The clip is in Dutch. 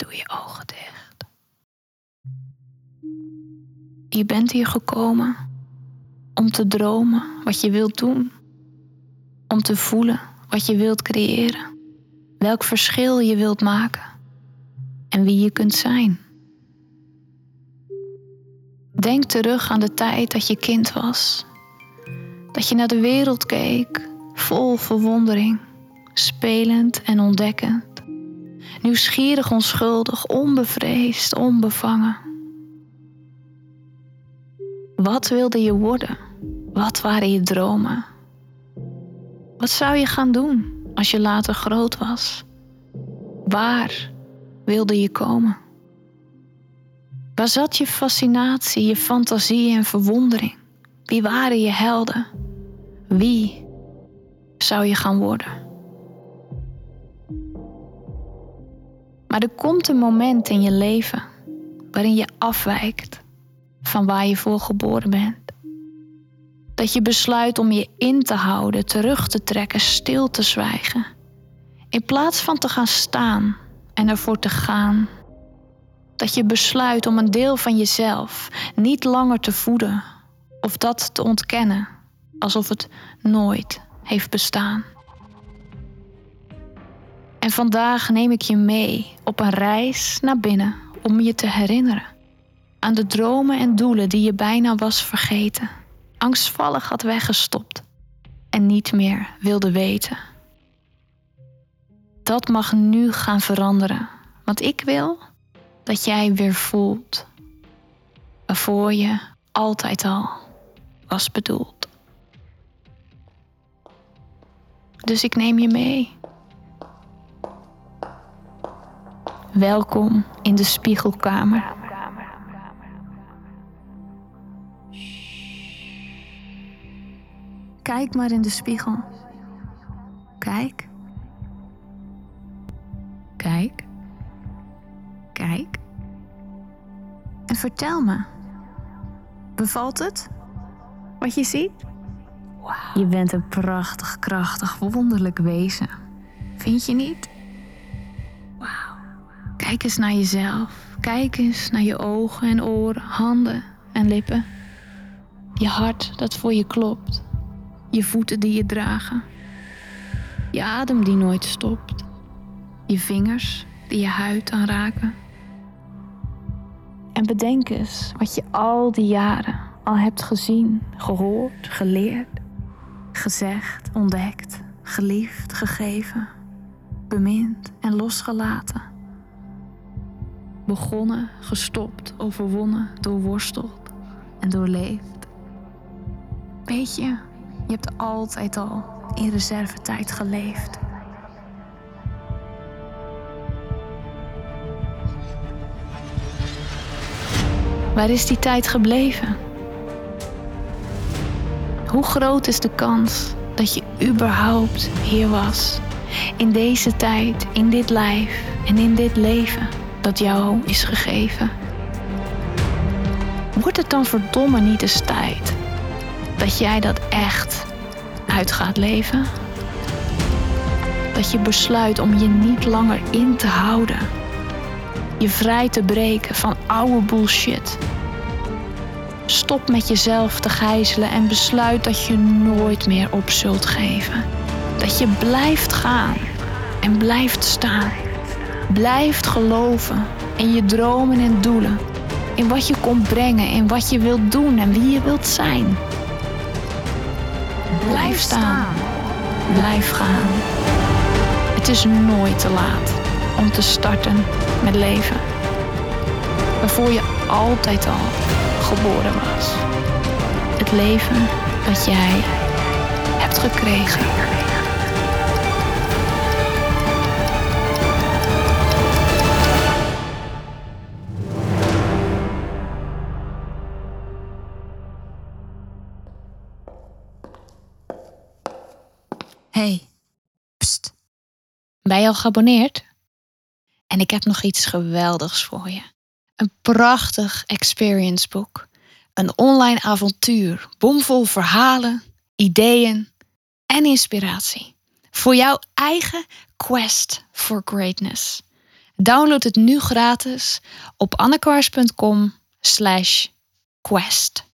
Doe je ogen dicht. Je bent hier gekomen om te dromen wat je wilt doen. Om te voelen wat je wilt creëren. Welk verschil je wilt maken. En wie je kunt zijn. Denk terug aan de tijd dat je kind was. Dat je naar de wereld keek, vol verwondering, spelend en ontdekkend. Nieuwsgierig, onschuldig, onbevreesd, onbevangen. Wat wilde je worden? Wat waren je dromen? Wat zou je gaan doen als je later groot was? Waar wilde je komen? Waar zat je fascinatie, je fantasie en verwondering? Wie waren je helden? Wie zou je gaan worden? Maar er komt een moment in je leven waarin je afwijkt van waar je voor geboren bent. Dat je besluit om je in te houden, terug te trekken, stil te zwijgen. In plaats van te gaan staan en ervoor te gaan. Dat je besluit om een deel van jezelf niet langer te voeden of dat te ontkennen alsof het nooit heeft bestaan. En vandaag neem ik je mee op een reis naar binnen om je te herinneren aan de dromen en doelen die je bijna was vergeten, angstvallig had weggestopt en niet meer wilde weten. Dat mag nu gaan veranderen, want ik wil dat jij weer voelt waarvoor je altijd al was bedoeld. Dus ik neem je mee. Welkom in de spiegelkamer. Kijk maar in de spiegel. Kijk. Kijk. Kijk. En vertel me. Bevalt het? Wat je ziet? Je bent een prachtig, krachtig, wonderlijk wezen. Vind je niet? Kijk eens naar jezelf. Kijk eens naar je ogen en oren, handen en lippen. Je hart dat voor je klopt. Je voeten die je dragen. Je adem die nooit stopt. Je vingers die je huid aanraken. En bedenk eens wat je al die jaren al hebt gezien, gehoord, geleerd, gezegd, ontdekt, geliefd, gegeven, bemind en losgelaten. Begonnen, gestopt, overwonnen, doorworsteld en doorleefd. Weet je, je hebt altijd al in reservetijd geleefd. Waar is die tijd gebleven? Hoe groot is de kans dat je überhaupt hier was? In deze tijd, in dit lijf en in dit leven dat jou is gegeven. Wordt het dan verdomme niet eens tijd dat jij dat echt uit gaat leven? Dat je besluit om je niet langer in te houden. Je vrij te breken van oude bullshit. Stop met jezelf te gijzelen en besluit dat je nooit meer op zult geven. Dat je blijft gaan en blijft staan. Blijft geloven in je dromen en doelen. In wat je komt brengen, in wat je wilt doen en wie je wilt zijn. Blijf staan. Blijf gaan. Het is nooit te laat om te starten met leven. Waarvoor je altijd al geboren was. Het leven dat jij hebt gekregen. Hey, pst. Ben je al geabonneerd? En ik heb nog iets geweldigs voor je. Een prachtig experience book. Een online avontuur, bomvol verhalen, ideeën en inspiratie. Voor jouw eigen quest for greatness. Download het nu gratis op annekwaars.com slash quest.